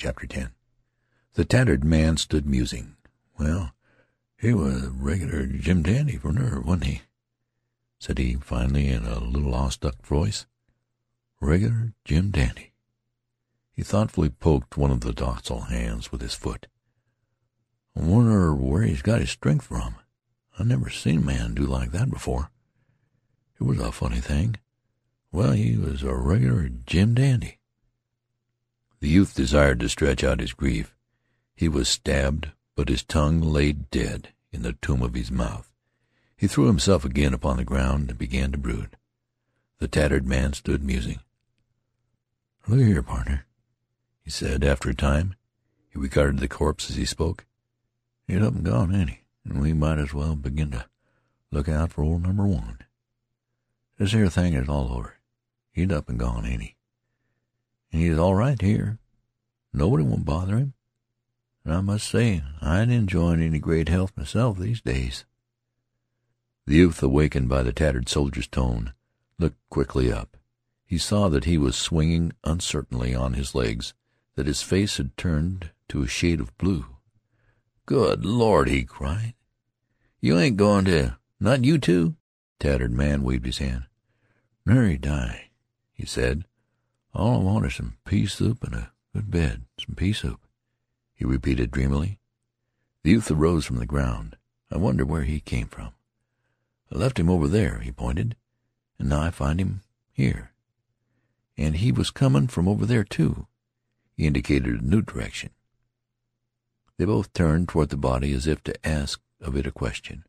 CHAPTER X The tattered man stood musing. "Well, he was a regular jim dandy for nerve, wasn't he?" said he, finally, in a little awestruck voice. "Regular jim dandy." He thoughtfully poked one of the docile hands with his foot. "I wonder where he's got his strength from. I never seen a man do like that before. It was a funny thing. Well, he was a regular jim dandy." The youth desired to stretch out his grief. He was stabbed, but his tongue lay dead in the tomb of his mouth. He threw himself again upon the ground and began to brood. The tattered man stood musing. "Look here, partner," he said, after a time. He regarded the corpse as he spoke. "He's up and gone, ain't he? And we might as well begin to look out for old number one. This here thing is all over. He's up and gone, ain't he? He's all right here. Nobody won't bother him. And I must say I ain't enjoying any great health myself these days." The youth, awakened by the tattered soldier's tone, looked quickly up. He saw that he was swinging uncertainly on his legs, that his face had turned to a shade of blue. "Good Lord!" he cried. "You ain't goin' to not you, too?" Tattered man waved his hand. "Nary die," he said. "All I want is some pea soup and a good bed. Some pea soup," he repeated dreamily. The youth arose from the ground. "I wonder where he came from. I left him over there," he pointed, "and now I find him here. And he was comin' from over there, too." He indicated a new direction. They both turned toward the body as if to ask of it a question.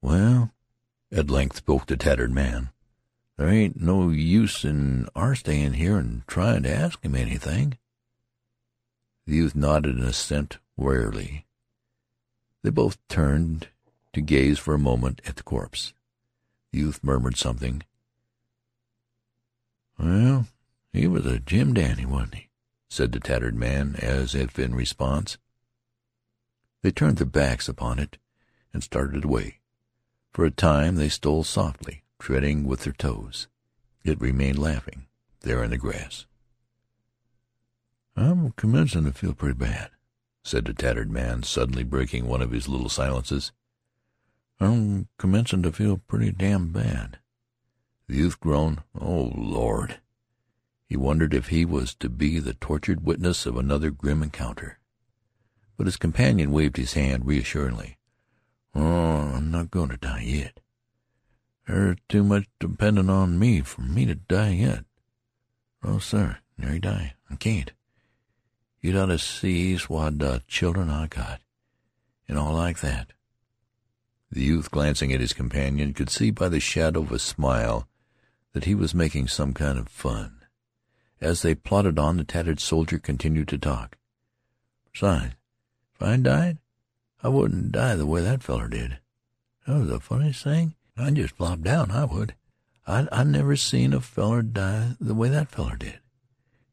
"Well," at length spoke the tattered man, "there ain't no use in our stayin' here an' tryin' to ask him anything." The youth nodded an assent wearily. They both turned to gaze for a moment at the corpse. The youth murmured something. "Well, he was a jim dandy, wasn't he?" said the tattered man, as if in response. They turned their backs upon it and started away. For a time they stole softly, treading with their toes. It remained laughing there in the grass. "I'm commencin' to feel pretty bad," said the tattered man, suddenly breaking one of his little silences. "I'm commencin' to feel pretty damn bad." The youth groaned. "Oh, Lord!" He wondered if he was to be the tortured witness of another grim encounter. But his companion waved his hand reassuringly. "Oh, I'm not going to die yet. There's too much dependin' on me for me to die yet. No, sir, nary die. I can't. You'd ought to see what uh, children I got, and all like that." The youth, glancing at his companion, could see by the shadow of a smile that he was making some kind of fun. As they plodded on, the tattered soldier continued to talk. "Besides, if I died, I wouldn't die the way that feller did. That was the funniest thing. I'd just flop down, I would. I I never seen a feller die the way that feller did.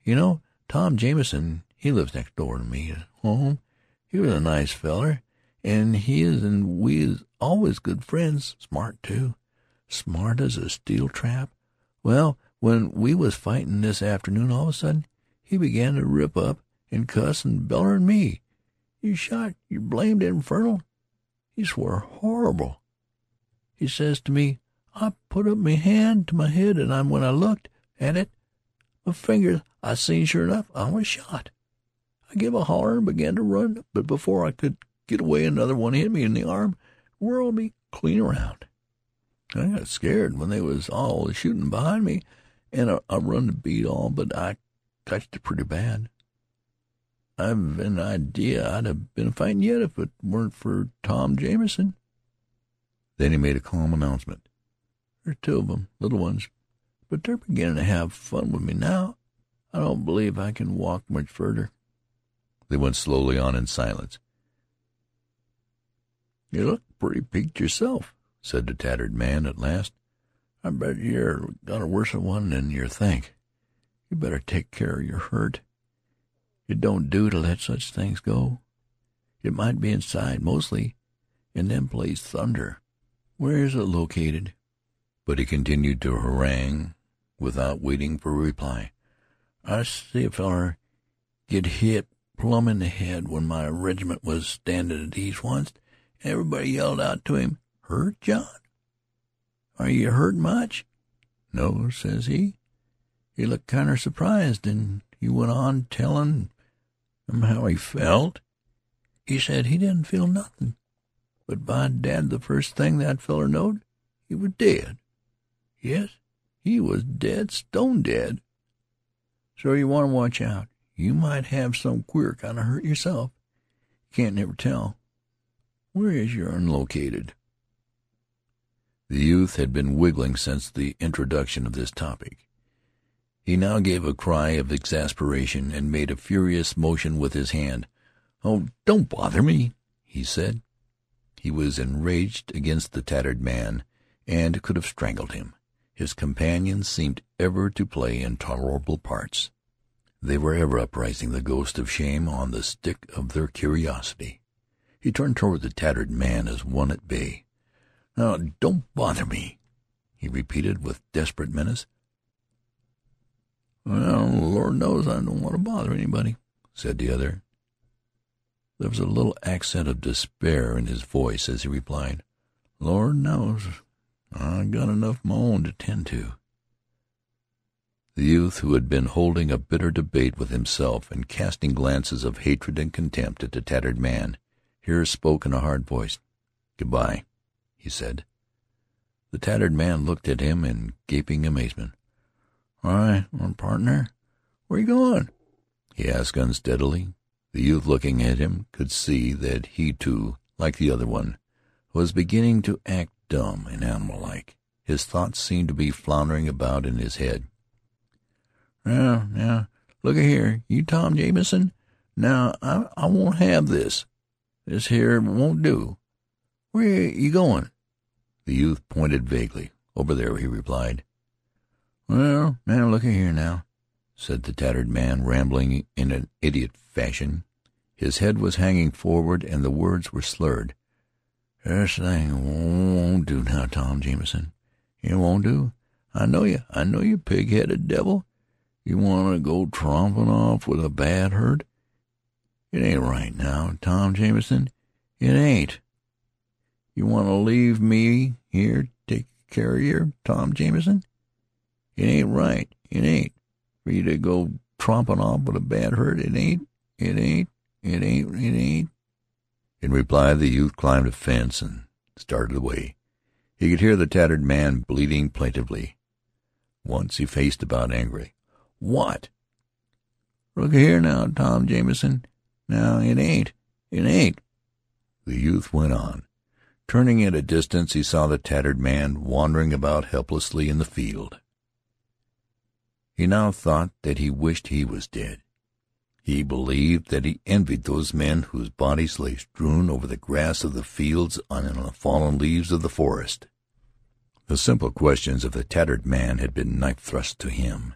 You know, Tom Jamison, he lives next door to me at home. He was a nice feller, and he is and we is always good friends. Smart, too. Smart as a steel trap. Well, when we was fightin' this afternoon, all of a sudden he began to rip up and cuss and beller at me. You shot your blamed infernal. He swore horrible. He says to me, I put up me hand to my head, and when I looked at it, my fingers, I seen sure enough I was shot. I give a holler and began to run, but before I could get away another one hit me in the arm, whirled me clean around. I got scared when they was all shootin' behind me, and I, I run to beat all, but I touched it pretty bad. I've an idea I'd have been fighting yet if it weren't for Tom Jamison." Then he made a calm announcement. "There's two of 'em, little ones, but they're beginning to have fun with me now. I don't believe I can walk much further." They went slowly on in silence. "You look pretty peaked yourself," said the tattered man at last. "I bet you're got a worse one than you think. You better take care of your hurt. It don't do to let such things go. It might be inside, mostly, and them plays thunder. Where is it located?" But he continued to harangue without waiting for a reply. "I see a feller. get hit plumb in the head when my regiment was standin' at ease and everybody yelled out to him, 'Hurt, John? Are you hurt much? No, says he. He looked kinder surprised, and he went on tellin' 'em how he felt. He said he didn't feel nothin', but by dad the first thing that feller knowed he was dead. Yes, he was dead, stone dead. So you want to watch out. You might have some queer kind of hurt yourself. You can't never tell. Where is your unlocated?" The youth had been wiggling since the introduction of this topic. He now gave a cry of exasperation and made a furious motion with his hand. "Oh, don't bother me," he said. He was enraged against the tattered man, and could have strangled him. His companions seemed ever to play intolerable parts. They were ever uprising the ghost of shame on the stick of their curiosity. He turned toward the tattered man as one at bay. "Now, don't bother me," he repeated with desperate menace. "Well, Lord knows I don't want to bother anybody," said the other. There was a little accent of despair in his voice as he replied, "Lord knows. I got enough of my own to tend to." The youth, who had been holding a bitter debate with himself and casting glances of hatred and contempt at the tattered man, here spoke in a hard voice. "Good bye," he said. The tattered man looked at him in gaping amazement. "All right, partner. Where you goin'?" he asked unsteadily. The youth, looking at him, could see that he, too, like the other one, was beginning to act dumb and animal like. His thoughts seemed to be floundering about in his head. "Now, now, look here, you Tom Jamison. Now I I won't have this. This here won't do. Where you goin'?" The youth pointed vaguely. "Over there," he replied. "Well, now look here now," said the tattered man, rambling in an idiot fashion. His head was hanging forward and the words were slurred. "This thing won't do now, Tom Jamison. It won't do. I know you. I know you, pig-headed devil. You want to go tromping off with a bad hurt. It ain't right now, Tom Jamison. It ain't. You want to leave me here take care of you, Tom Jamison? It ain't right. It ain't. For you to go tromping off with a bad hurt, it ain't. It ain't. It ain't. It ain't." In reply the youth climbed a fence and started away. He could hear the tattered man bleating plaintively. Once he faced about angrily. "What?" "Look here now, Tom Jamison. Now it ain't. It ain't." The youth went on. Turning at a distance he saw the tattered man wandering about helplessly in the field. He now thought that he wished he was dead. He believed that he envied those men whose bodies lay strewn over the grass of the fields and on the fallen leaves of the forest. The simple questions of the tattered man had been knife thrusts to him.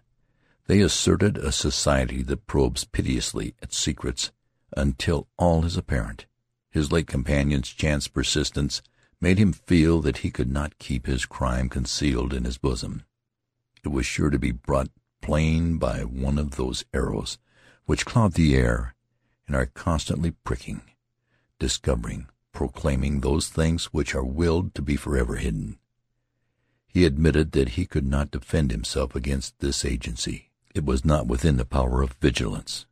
They asserted a society that probes pitilessly at secrets until all is apparent. His late companion's chance persistence made him feel that he could not keep his crime concealed in his bosom. It was sure to be brought plain by one of those arrows which cloud the air and are constantly pricking, discovering, proclaiming those things which are willed to be forever hidden. He admitted that he could not defend himself against this agency. It was not within the power of vigilance.